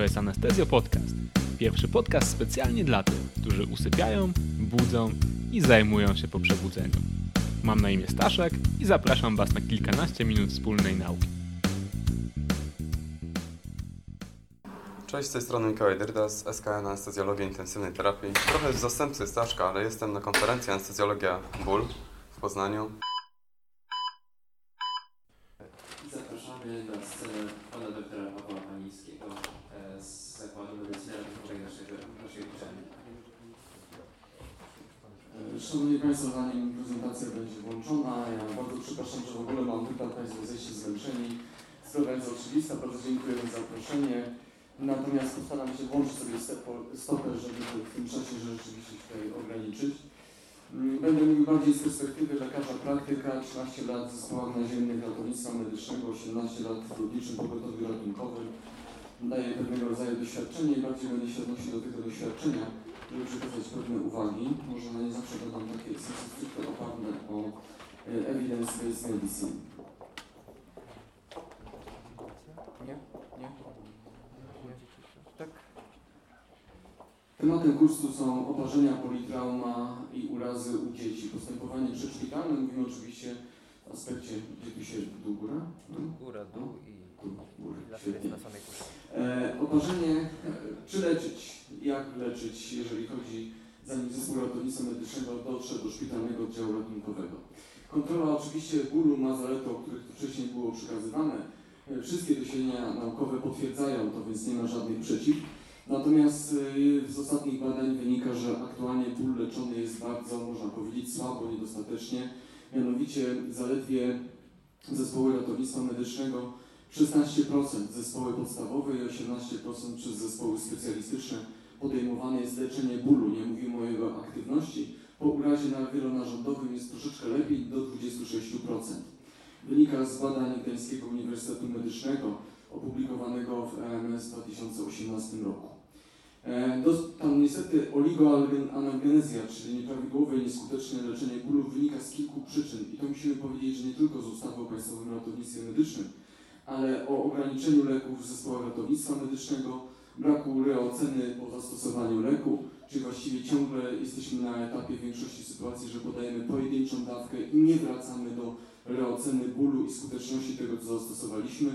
To jest Anestezjo Podcast. Pierwszy podcast specjalnie dla tych, którzy usypiają, budzą i zajmują się po przebudzeniu. Mam na imię Staszek i zapraszam Was na kilkanaście minut wspólnej nauki. Cześć, z tej strony Mikołaj Dyrda z SKN Anestezjologii Intensywnej Terapii. Trochę w zastępcy Staszka, ale jestem na konferencji Anestezjologia Ból w Poznaniu. Szanowni Państwo, zanim prezentacja będzie włączona, ja bardzo przepraszam, że w ogóle mam tutaj Państwo jesteście zmęczeni. Sprawa jest oczywista, bardzo dziękuję za zaproszenie. Natomiast postaram się włączyć sobie stopę, żeby w tym czasie rzeczywiście tutaj ograniczyć. Mm, Będę mówił bardziej z perspektywy lekarza praktyka, 13 lat w zespołach naziemnych ratownictwa medycznego, 18 lat w lotniczym pogotowiu ratunkowym. Daję pewnego rodzaju doświadczenie i bardziej będę się odnosił do tego doświadczenia, żeby przekazać pewne uwagi. Może na nie zawsze będą takie stricte oparte o evidence-based medicine. Nie? Nie? Tak. Tematem kursu są oparzenia, politrauma i urazy u dzieci. Postępowanie przedszpitalne, mówimy oczywiście w aspekcie, gdzie się dół góra? No, Góra, dół i dół, góra. Świetnie. E, oparzenie, e, czy leczyć, jak leczyć, jeżeli chodzi, zanim zespół ratownictwa medycznego dotrze do szpitalnego oddziału ratunkowego. Kontrola oczywiście bólu ma zalety, o których tu wcześniej było przekazywane. E, Wszystkie doniesienia naukowe potwierdzają to, więc nie ma żadnych przeciw. Natomiast e, z ostatnich badań wynika, że aktualnie ból leczony jest bardzo, można powiedzieć, słabo, niedostatecznie. Mianowicie zaledwie zespoły ratownictwa medycznego 16% zespoły podstawowe i 18% przez zespoły specjalistyczne podejmowane jest leczenie bólu. Nie mówimy o jego aktywności. Po urazie na wielonarządowym jest troszeczkę lepiej do 26%. Wynika z badań Gdańskiego Uniwersytetu Medycznego opublikowanego w EMS w 2018 roku. E, tam niestety oligoanalgenezja, czyli nieprawidłowe i nieskuteczne leczenie bólu wynika z kilku przyczyn i to musimy powiedzieć, że nie tylko z ustawy o Państwowym Ratownictwie Medycznym, ale o ograniczeniu leków w zespołach ratownictwa medycznego, braku reoceny po zastosowaniu leku, czyli właściwie ciągle jesteśmy na etapie w większości sytuacji, że podajemy pojedynczą dawkę i nie wracamy do reoceny bólu i skuteczności tego, co zastosowaliśmy,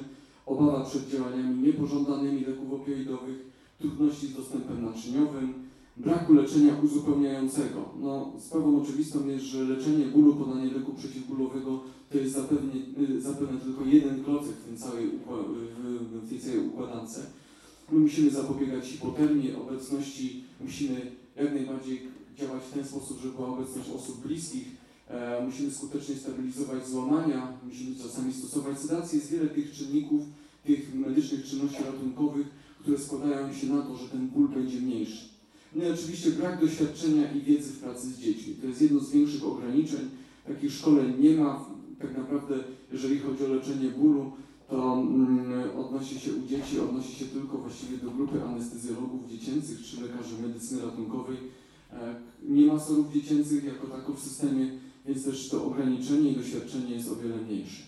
obawa przed działaniami niepożądanymi leków opioidowych, trudności z dostępem naczyniowym, braku leczenia uzupełniającego. No, sprawą oczywistą jest, że leczenie bólu, podanie leku przeciwbólowego to jest zapewne, y, zapewne tylko jeden klocek w, całej, w tej całej układance. My musimy zapobiegać hipotermii, obecności, musimy jak najbardziej działać w ten sposób, żeby była obecność osób bliskich, e, musimy skutecznie stabilizować złamania, musimy czasami stosować sedację. Jest wiele tych czynników, tych medycznych czynności ratunkowych, które składają się na to, że ten ból będzie mniejszy. No i oczywiście brak doświadczenia i wiedzy w pracy z dziećmi. To jest jedno z większych ograniczeń. Takich szkoleń nie ma. Tak naprawdę, jeżeli chodzi o leczenie bólu, to mm, odnosi się u dzieci, odnosi się tylko właściwie do grupy anestezjologów dziecięcych czy lekarzy medycyny ratunkowej. E, Nie ma sorów dziecięcych jako tako w systemie, więc też to ograniczenie i doświadczenie jest o wiele mniejsze.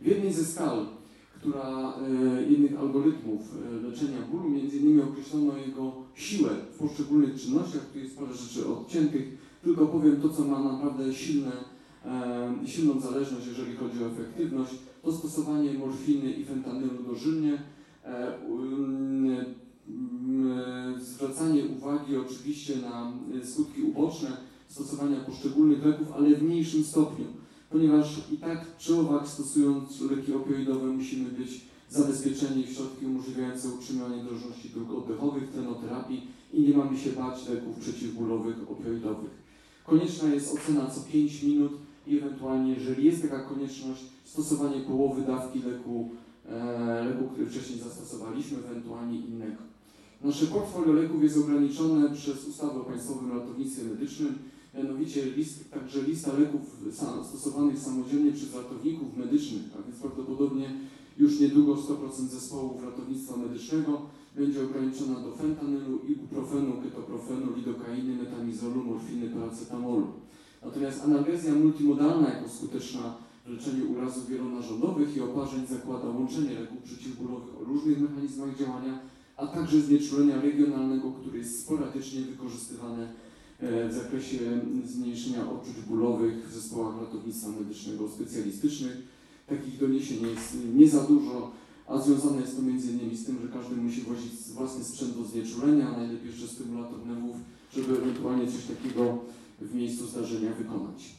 W jednej ze skal, która e, jednych algorytmów e, leczenia bólu, między innymi określono jego siłę w poszczególnych czynnościach, tu jest parę rzeczy odciętych, tylko powiem to, co ma naprawdę silne, silną zależność, jeżeli chodzi o efektywność, to stosowanie morfiny i fentanylu dożylnie, e, um, mm, zwracanie uwagi oczywiście na e, skutki uboczne stosowania poszczególnych leków, ale w mniejszym stopniu, ponieważ i tak czy owak stosując leki opioidowe musimy być zabezpieczeni w środki umożliwiające utrzymywanie drożności dróg oddechowych, trenoterapii i nie mamy się bać leków przeciwbólowych opioidowych. Konieczna jest ocena co 5 minut i ewentualnie, jeżeli jest taka konieczność, stosowanie połowy dawki leku, e, leku który wcześniej zastosowaliśmy, ewentualnie innego. Nasze portfolio leków jest ograniczone przez ustawę o Państwowym Ratownictwie Medycznym, mianowicie list, także lista leków stosowanych samodzielnie przez ratowników medycznych, a więc prawdopodobnie już niedługo 100% zespołów ratownictwa medycznego będzie ograniczona do fentanylu, ibuprofenu, ketoprofenu, lidokainy, metamizolu, morfiny, paracetamolu. Natomiast analgezja multimodalna jako skuteczna w leczeniu urazów wielonarządowych i oparzeń zakłada łączenie leków przeciwbólowych o różnych mechanizmach działania a także znieczulenia regionalnego, które jest sporadycznie wykorzystywane e, w zakresie zmniejszenia odczuć bólowych w zespołach ratownictwa medycznego specjalistycznych. Takich doniesień jest nie za dużo, a związane jest to m.in. z tym, że każdy musi wozić własny sprzęt do znieczulenia, najlepiej jeszcze stymulator nerwów, żeby ewentualnie coś takiego w miejscu zdarzenia wykonać.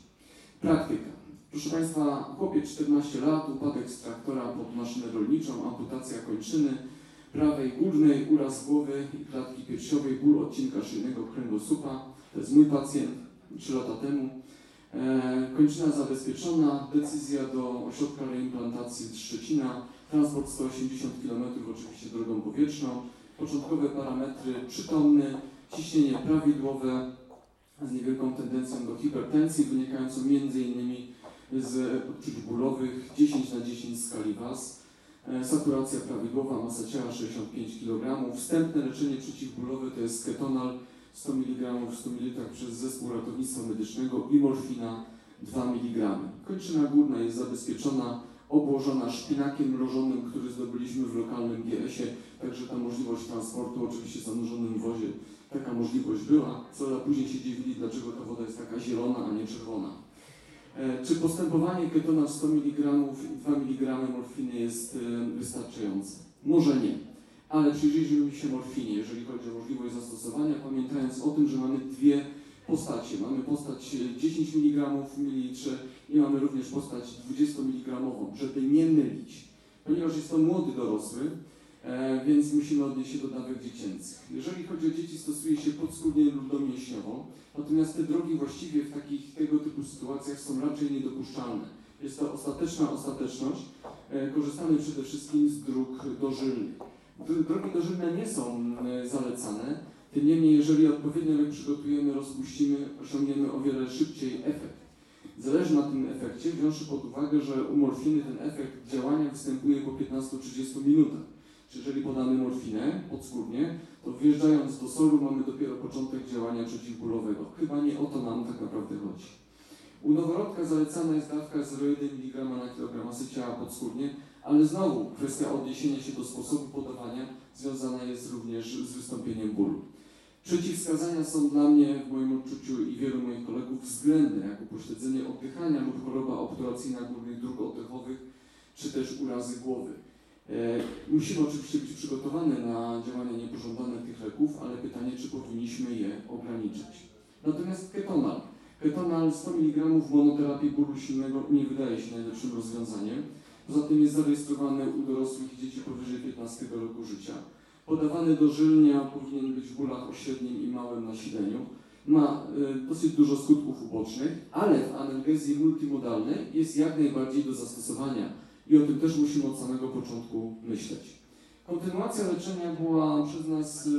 Praktyka. Proszę Państwa, chłopiec 14 lat, upadek z traktora pod maszynę rolniczą, amputacja kończyny prawej górnej, uraz głowy i klatki piersiowej, ból odcinka szyjnego kręgosłupa. To jest mój pacjent 3 lata temu. E, kończyna zabezpieczona, decyzja do ośrodka reimplantacji Szczecina, transport 180 km oczywiście drogą powietrzną, początkowe parametry przytomny, ciśnienie prawidłowe z niewielką tendencją do hipertensji wynikającą m.in. z odczuć bólowych 10 na 10 w skali WAS, e, saturacja prawidłowa, masa ciała 65 kg, wstępne leczenie przeciwbólowe to jest ketonal 100 mg w 100 ml przez zespół ratownictwa medycznego i morfina 2 mg. Kończyna górna jest zabezpieczona, obłożona szpinakiem mrożonym, który zdobyliśmy w lokalnym GS-ie, także ta możliwość transportu oczywiście w zanurzonym wozie, taka możliwość była. Co później się dziwili, dlaczego ta woda jest taka zielona, a nie czerwona. E, czy postępowanie ketona 100 mg i 2 mg morfiny jest e, wystarczające? Może nie ale przyjrzyjmy się morfinie, jeżeli chodzi o możliwość zastosowania, pamiętając o tym, że mamy dwie postacie. Mamy postać 10 mg w mililitrze i mamy również postać 20 mg, żeby nie mylić. Ponieważ jest to młody dorosły, e, więc musimy odnieść się do dawek dziecięcych. Jeżeli chodzi o dzieci, stosuje się podskórnie lub domięśniowo, natomiast te drogi właściwie w takich tego typu sytuacjach są raczej niedopuszczalne. Jest to ostateczna ostateczność. E, korzystamy przede wszystkim z dróg dożylnych. Drogi dożylne nie są e, zalecane, tym niemniej jeżeli odpowiednio je przygotujemy, rozpuścimy, osiągniemy o wiele szybciej efekt. Zależy na tym efekcie, wziąwszy pod uwagę, że u morfiny ten efekt działania występuje po 15-30 minutach. Jeżeli podamy morfinę podskórnie, to wjeżdżając do soru mamy dopiero początek działania przeciwbólowego. Chyba nie o to nam tak naprawdę chodzi. U noworodka zalecana jest dawka 0,1 mg na kilogram masy ciała podskórnie, ale znowu kwestia odniesienia się do sposobu podawania związana jest również z wystąpieniem bólu. Przeciwwskazania są dla mnie, w moim odczuciu i wielu moich kolegów, względne, jak upośledzenie oddychania lub choroba obturacyjna górnych dróg oddechowych, czy też urazy głowy. E, musimy oczywiście być przygotowani na działania niepożądane tych leków, ale pytanie, czy powinniśmy je ograniczać. Natomiast ketonal. Ketonal 100 mg w monoterapii bólu silnego nie wydaje się najlepszym rozwiązaniem. Poza tym jest zarejestrowany u dorosłych i dzieci powyżej 15 roku życia. Podawany dożylnia powinien być w bólach o średnim i małym nasileniu. Ma y, dosyć dużo skutków ubocznych, ale w analgezji multimodalnej jest jak najbardziej do zastosowania i o tym też musimy od samego początku myśleć. Kontynuacja leczenia była przez nas y,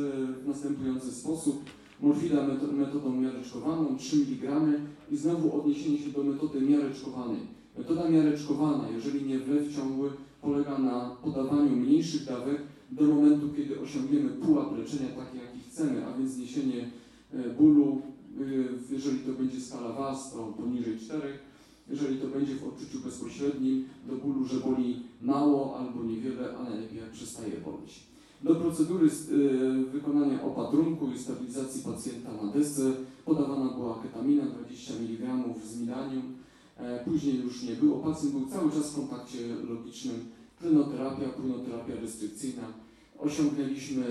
w następujący sposób. Morfina metodą miareczkowaną 3 mg i znowu odniesienie się do metody miareczkowanej. Metoda miareczkowana, jeżeli nie wlew ciągły, polega na podawaniu mniejszych dawek do momentu, kiedy osiągniemy pułap leczenia taki, jaki chcemy, a więc zniesienie e, bólu, e, jeżeli to będzie skala WAS, to poniżej 4, jeżeli to będzie w odczuciu bezpośrednim, do bólu, że boli mało albo niewiele, a najlepiej przestaje boleć. Do procedury e, wykonania opatrunku i stabilizacji pacjenta na desce podawana była ketamina 20 mg z milanium, E, później już nie było. Pacjent był cały czas w kontakcie logicznym. Tlenoterapia, płynoterapia restrykcyjna. Osiągnęliśmy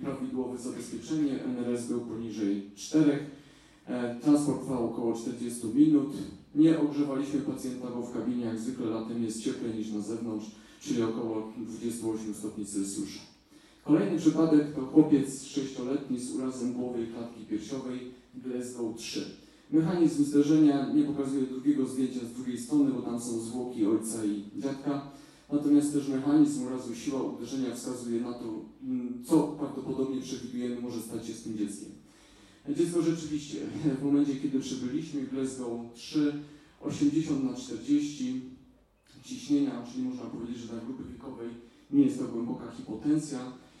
prawidłowe zabezpieczenie. NRS był poniżej 4. E, transport trwał około 40 minut. Nie ogrzewaliśmy pacjenta, bo w kabinie jak zwykle latem jest cieplej niż na zewnątrz, czyli około 28 stopni Celsjusza. Kolejny przypadek to chłopiec 6-letni z urazem głowy i klatki piersiowej, Glasgow 3. Mechanizm zderzenia nie pokazuje drugiego zdjęcia z drugiej strony, bo tam są zwłoki ojca i dziadka. Natomiast też mechanizm urazu siła uderzenia wskazuje na to, co prawdopodobnie przewidujemy może stać się z tym dzieckiem. Dziecko rzeczywiście w momencie, kiedy przybyliśmy, Glasgow 3, 80 na 40 ciśnienia, czyli można powiedzieć, że dla grupy wiekowej nie jest to głęboka hipotensja.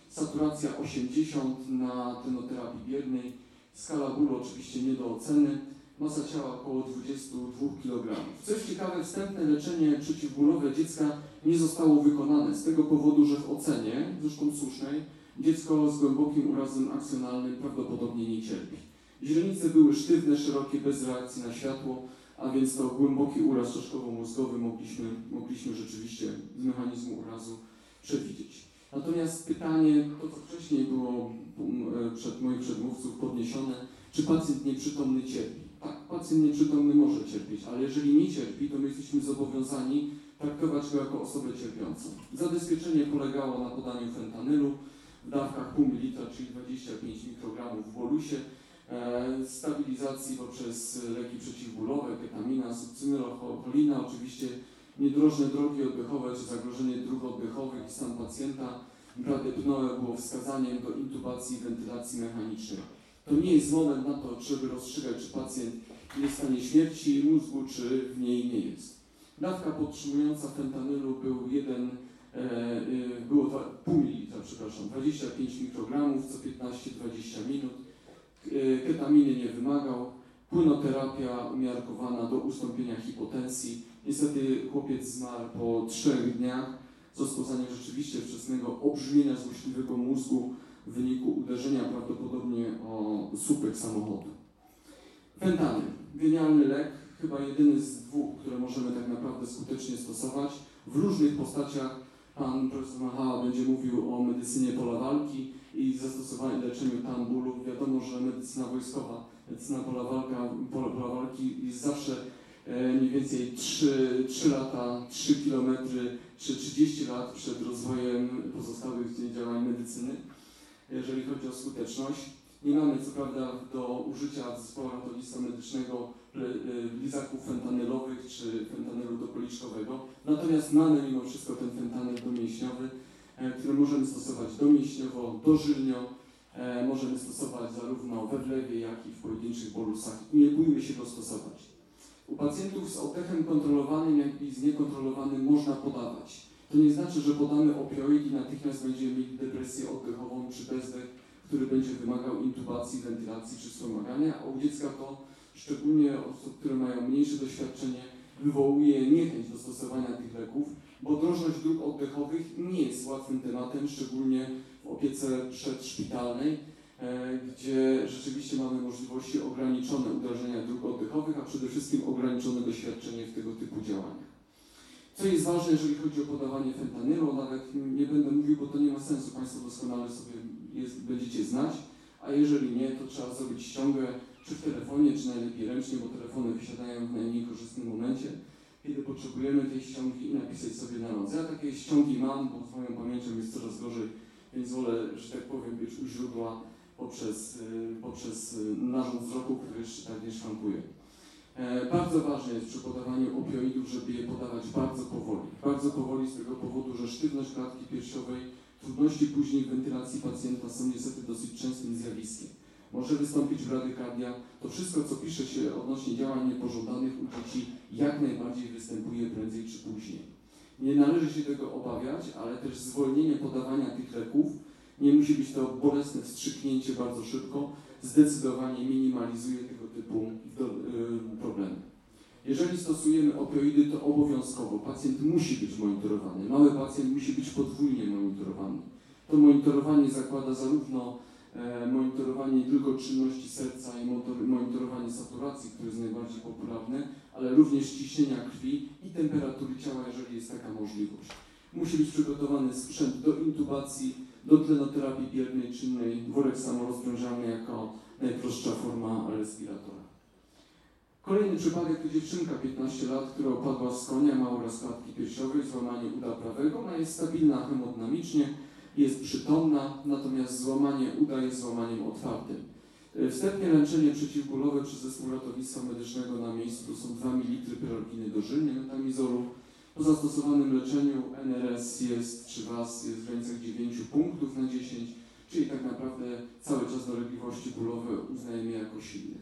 Saturacja 80 na tenoterapii biernej, skala bólu oczywiście nie do oceny masa ciała około 22 kg. Co jest ciekawe, wstępne leczenie przeciwbólowe dziecka nie zostało wykonane z tego powodu, że w ocenie, zresztą słusznej, Dziecko z głębokim urazem akcjonalnym prawdopodobnie nie cierpi. Źrenice były sztywne, szerokie, bez reakcji na światło, a więc to głęboki uraz czaszkowo-mózgowy mogliśmy, mogliśmy rzeczywiście z mechanizmu urazu przewidzieć. Natomiast pytanie, to co wcześniej było um, przed moich przedmówców podniesione, czy pacjent nieprzytomny cierpi? Tak, pacjent nieprzytomny może cierpieć, ale jeżeli nie cierpi, to my jesteśmy zobowiązani traktować go jako osobę cierpiącą. Zabezpieczenie polegało na podaniu fentanylu dawkach pół mililitra, czyli 25 mikrogramów w bolusie, e, stabilizacji poprzez leki przeciwbólowe, ketamina, sukcynylocholina, oczywiście niedrożne drogi oddechowe czy zagrożenie dróg oddechowych i stan pacjenta. Pradepnoe było wskazaniem do intubacji i wentylacji mechanicznej. To nie jest moment na to, żeby rozstrzygać, czy pacjent jest w stanie śmierci mózgu, czy w niej nie jest. Dawka podtrzymująca fentanylu był jeden, było dwa, pół mililitra, przepraszam, 25 mikrogramów co 15-20 minut. E, ketaminy nie wymagał. Płynoterapia umiarkowana do ustąpienia hipotensji. Niestety chłopiec zmarł po trzech dniach z rozpoznaniem rzeczywiście wczesnego obrzmienia złośliwego mózgu w wyniku uderzenia prawdopodobnie o słupek samochodu. Fentanyl, genialny lek, chyba jedyny z dwóch, które możemy tak naprawdę skutecznie stosować. W różnych postaciach pan profesor Mahała będzie mówił o medycynie pola walki i zastosowaniu leczeniu tam bólu. Wiadomo, że medycyna wojskowa, medycyna pola, walka, pola, pola walki jest zawsze e, mniej więcej 3, 3 lata, 3 kilometry czy 30 lat przed rozwojem pozostałych działań medycyny, jeżeli chodzi o skuteczność. Nie mamy co prawda do użycia zespołu ratownictwa medycznego lizaków fentanylowych czy fentanylu dopoliczkowego, natomiast mamy mimo wszystko ten fentanyl domięśniowy, e, który możemy stosować domięśniowo, dożylnio, e, możemy stosować zarówno we wlewie, jak i w pojedynczych bolusach nie bójmy się go stosować. U pacjentów z oddechem kontrolowanym, jak i z niekontrolowanym można podawać. To nie znaczy, że podamy opioid i natychmiast będziemy mieli depresję oddechową czy bezdech, który będzie wymagał intubacji, wentylacji czy wspomagania, a u dziecka to szczególnie osób, które mają mniejsze doświadczenie, wywołuje niechęć do stosowania tych leków, bo drożność dróg oddechowych nie jest łatwym tematem, szczególnie w opiece przedszpitalnej, e, gdzie rzeczywiście mamy możliwości ograniczone uderzenia dróg oddechowych, a przede wszystkim ograniczone doświadczenie w tego typu działaniach. Co jest ważne, jeżeli chodzi o podawanie fentanylu, nawet nie będę mówił, bo to nie ma sensu, Państwo doskonale sobie jest, będziecie znać, a jeżeli nie, to trzeba zrobić ściągę czy w telefonie, czy najlepiej ręcznie, bo telefony wysiadają w najmniej korzystnym momencie, kiedy potrzebujemy tej ściągi i napisać sobie na noc. Ja takie ściągi mam, bo z moją pamięcią jest coraz gorzej, więc wolę, że tak powiem, być u źródła poprzez, y, poprzez y, narząd wzroku, który tak nie szwankuje. E, bardzo ważne jest przy podawaniu opioidów, żeby je podawać bardzo powoli. Bardzo powoli z tego powodu, że sztywność klatki piersiowej, trudności później w wentylacji pacjenta są niestety dosyć częstym zjawiskiem. Może wystąpić bradykardia. To wszystko, co pisze się odnośnie działań niepożądanych u dzieci, jak najbardziej występuje prędzej czy później. Nie należy się tego obawiać, ale też zwolnienie podawania tych leków nie musi być to bolesne wstrzyknięcie bardzo szybko, zdecydowanie minimalizuje tego typu y, problemy. Jeżeli stosujemy opioidy, to obowiązkowo pacjent musi być monitorowany. Mały pacjent musi być podwójnie monitorowany. To monitorowanie zakłada zarówno monitorowanie nie tylko czynności serca i monitorowanie saturacji, które jest najbardziej popularne, ale również ciśnienia krwi i temperatury ciała, jeżeli jest taka możliwość. Musi być przygotowany sprzęt do intubacji, do tlenoterapii biernej czynnej, worek samorozprężalny jako najprostsza forma respiratora. Kolejny przypadek to dziewczynka 15 lat, która opadła z konia, ma uraz klatki piersiowej, złamanie uda prawego. Ona jest stabilna hemodynamicznie, jest przytomna, natomiast złamanie uda jest złamaniem otwartym. Wstępnie leczenie przeciwbólowe przez zespół ratownictwa medycznego na miejscu to są 2 ml perorginy dożylnej metamizolu. Po zastosowanym leczeniu NRS jest, czy WAS jest w granicach 9 punktów na 10, czyli tak naprawdę cały czas dolegliwości bólowe uznajemy jako silne.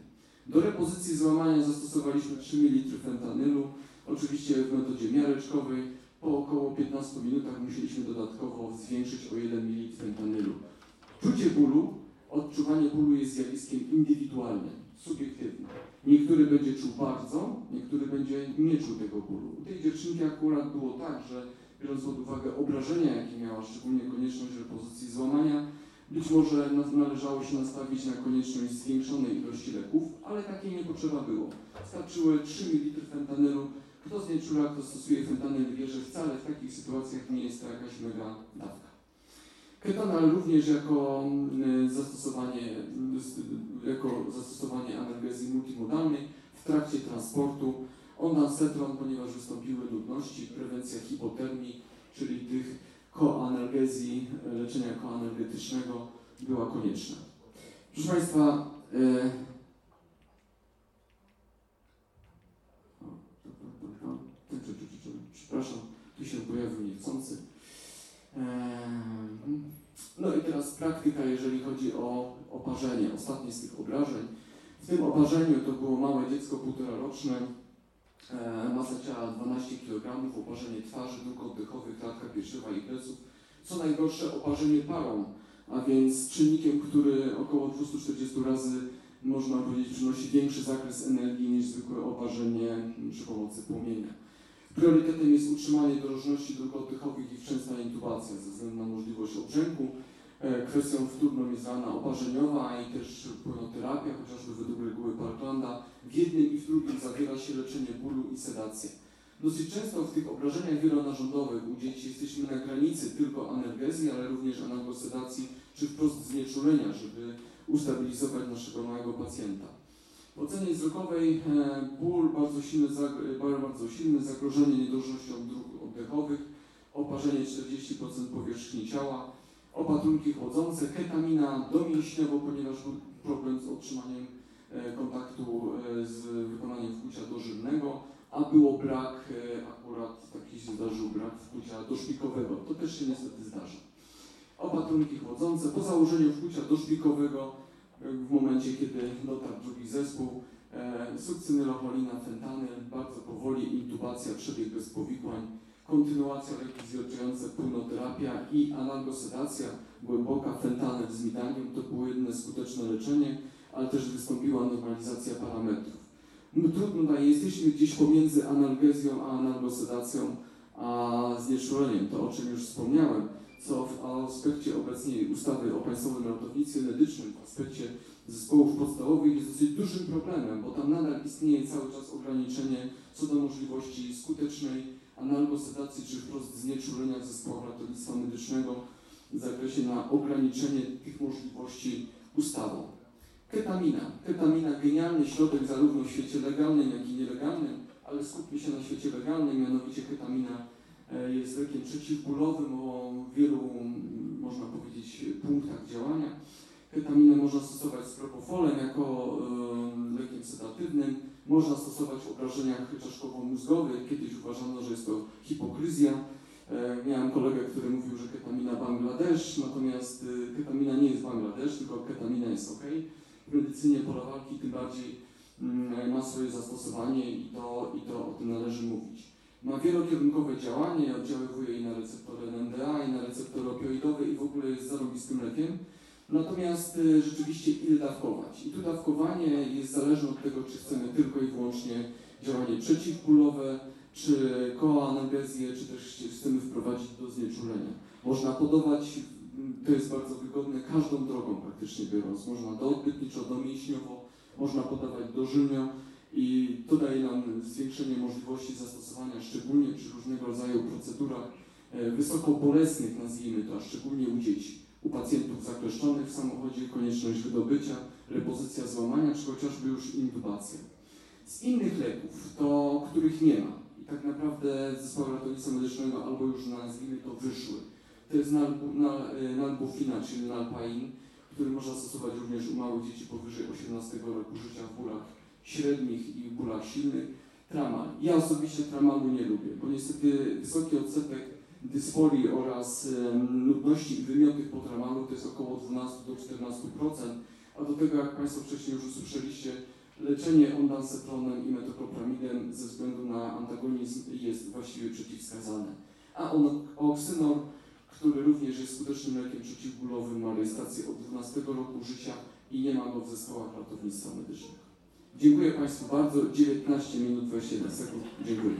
Do repozycji złamania zastosowaliśmy 3 ml fentanylu, oczywiście w metodzie miareczkowej. Po około 15 minutach musieliśmy dodatkowo zwiększyć o 1 ml fentanylu. Czucie bólu, odczuwanie bólu jest zjawiskiem indywidualnym, subiektywnym. Niektóry będzie czuł bardzo, niektóry będzie nie czuł tego bólu. U tej dziewczynki akurat było tak, że biorąc pod uwagę obrażenia, jakie miała, szczególnie konieczność repozycji złamania, Być może na- należało się nastawić na konieczność zwiększonej ilości leków, ale takiej nie potrzeba było. Starczyły 3 ml fentanylu. Kto znieczula, kto stosuje fentanyl wie, że wcale w takich sytuacjach nie jest to jakaś mega dawka. Ketanal również jako mm, zastosowanie, jako zastosowanie analgezji multimodalnej w trakcie transportu. Ondansetron, ponieważ wystąpiły nudności, prewencja hipotermii, czyli tych koanalgezji, leczenia koanalgetycznego była konieczna. Proszę Państwa, e, o, przepraszam, tu się pojawił niechcący. Ehm, No i teraz praktyka, jeżeli chodzi o oparzenie, ostatnie z tych obrażeń. W tym oparzeniu to było małe dziecko, półtora roczne, e, masa ciała 12 kg, oparzenie twarzy, dróg oddechowych, klatka piersiowa i pleców. Co najgorsze, oparzenie parą, a więc czynnikiem, który około 240 razy, można powiedzieć, przynosi większy zakres energii niż zwykłe oparzenie przy pomocy płomienia. Priorytetem jest utrzymanie dorożności dróg oddechowych i wczesna intubacja ze względu na możliwość obrzęku. E, Kwestią wtórną jest rana oparzeniowa i też płynoterapia, chociażby według reguły Parklanda. W jednym i w drugim zawiera się leczenie bólu i sedację. Dosyć często w tych obrażeniach wielonarządowych u dzieci jesteśmy na granicy tylko analgezji, ale również analgosedacji czy wprost znieczulenia, żeby ustabilizować naszego małego pacjenta. W ocenie wzrokowej e, ból, bardzo silne, zag- e, bardzo silne zagrożenie niedolnością dróg oddechowych, oparzenie 40% powierzchni ciała, opatrunki chłodzące, ketamina domięśniowo, ponieważ był problem z otrzymaniem e, kontaktu z wykonaniem wkłucia dożylnego, a było brak, akurat taki się zdarzył, brak wkłucia doszpikowego. To też się niestety zdarza. Opatrunki chłodzące, po założeniu wkłucia doszpikowego w momencie, kiedy dotarł drugi zespół, e, sukcynylocholina, fentanyl, bardzo powoli, intubacja, przebieg bez powikłań, kontynuacja leki zwierczające, płynoterapia i analgosedacja głęboka, fentanyl z midanium, to było jedyne skuteczne leczenie, ale też wystąpiła normalizacja parametrów. No, trudno daje, jesteśmy gdzieś pomiędzy analgezją a analgosedacją, a znieczuleniem, to o czym już wspomniałem, co w aspekcie obecnej ustawy o Państwowym Ratownictwie Medycznym, w aspekcie zespołów podstawowych jest dosyć dużym problemem, bo tam nadal istnieje cały czas ograniczenie co do możliwości skutecznej analgosedacji czy wprost znieczulenia w zespołach ratownictwa medycznego w zakresie na ograniczenie tych możliwości ustawą. Ketamina. Ketamina genialny środek zarówno w świecie legalnym, jak i nielegalnym, ale skupmy się na świecie legalnym, mianowicie ketamina jest lekiem przeciwbólowym o wielu, można powiedzieć, punktach działania. Ketaminę można stosować z propofolem jako e, lekiem sedatywnym, można stosować w obrażeniach czaszkowo-mózgowych. Kiedyś uważano, że jest to hipokryzja. E, Miałem kolegę, który mówił, że ketamina Bangladesz, natomiast e, ketamina nie jest Bangladesz, tylko ketamina jest ok. W medycynie pola walki tym bardziej mm, ma swoje zastosowanie i to, i to o tym należy mówić. Ma wielokierunkowe działanie, oddziaływuje i na receptory NMDA, i na receptory opioidowe i w ogóle jest zarobistym lekiem. Natomiast y, rzeczywiście ile dawkować? I tu dawkowanie jest zależne od tego, czy chcemy tylko i wyłącznie działanie przeciwbólowe, czy koanalgezję, czy też chcemy wprowadzić do znieczulenia. Można podawać, to jest bardzo wygodne, każdą drogą praktycznie biorąc. Można doodbytniczo, domięśniowo, można podawać dożylnio i to daje nam zwiększenie możliwości zastosowania, szczególnie przy różnego rodzaju procedurach e, wysoko bolesnych, nazwijmy to, a szczególnie u dzieci u pacjentów zakleszczonych w samochodzie konieczność wydobycia, repozycja złamania, czy chociażby już intubacja. Z innych leków, to których nie ma i tak naprawdę zespoły ratownictwa medycznego albo już nazwijmy to wyszły, to jest y, nalbufina, czyli nalpain, który można stosować również u małych dzieci powyżej 18 roku życia w bólach średnich i bólach silnych. Tramal. Ja osobiście tramalu nie lubię, bo niestety wysoki odsetek dysforii oraz nudności i wymiotych po tramalu to jest około 12 do 14%, a do tego, jak Państwo wcześniej już usłyszeliście, leczenie ondansetronem i metokopramidem ze względu na antagonizm jest właściwie przeciwwskazane. A on, oksynor, który również jest skutecznym lekiem przeciwbólowym, ma rejestrację od 12 roku życia i nie ma go w zespołach ratownictwa medycznego. Dziękuję Państwu bardzo. 19 minut 27 sekund. Dziękuję.